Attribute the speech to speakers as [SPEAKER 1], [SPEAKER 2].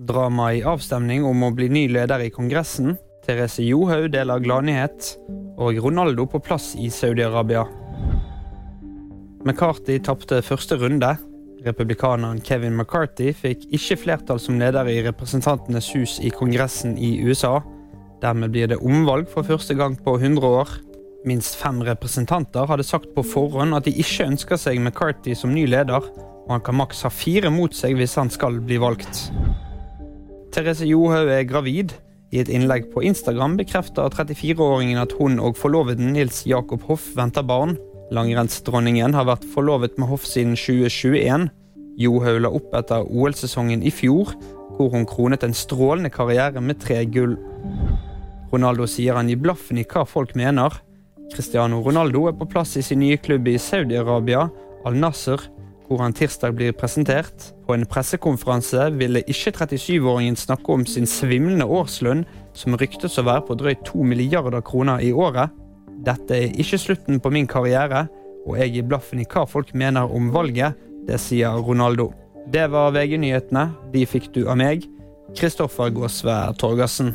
[SPEAKER 1] Drama i avstemning om å bli ny leder i Kongressen. Therese Johaug deler gladnyhet. Og Ronaldo på plass i Saudi-Arabia. McCarthy tapte første runde. Republikaneren Kevin McCarthy fikk ikke flertall som leder i Representantenes hus i Kongressen i USA. Dermed blir det omvalg for første gang på 100 år. Minst fem representanter hadde sagt på forhånd at de ikke ønsker seg McCarthy som ny leder, og han kan maks ha fire mot seg hvis han skal bli valgt. Therese Johaug er gravid. I et innlegg på Instagram bekrefter 34-åringen at hun og forloveden Nils Jakob Hoff venter barn. Langrennsdronningen har vært forlovet med Hoff siden 2021. Johaug la opp etter OL-sesongen i fjor, hvor hun kronet en strålende karriere med tre gull. Ronaldo sier han gir blaffen i hva folk mener. Cristiano Ronaldo er på plass i sin nye klubb i Saudi-Arabia, Al-Nasser, hvor han tirsdag blir presentert. På en pressekonferanse ville ikke 37-åringen snakke om sin svimlende årslønn, som ryktes å være på drøyt 2 milliarder kroner i året. Dette er ikke slutten på min karriere, og jeg gir blaffen i hva folk mener om valget. Det sier Ronaldo. Det var VG-nyhetene. De fikk du av meg, Kristoffer Gåsve Torgersen.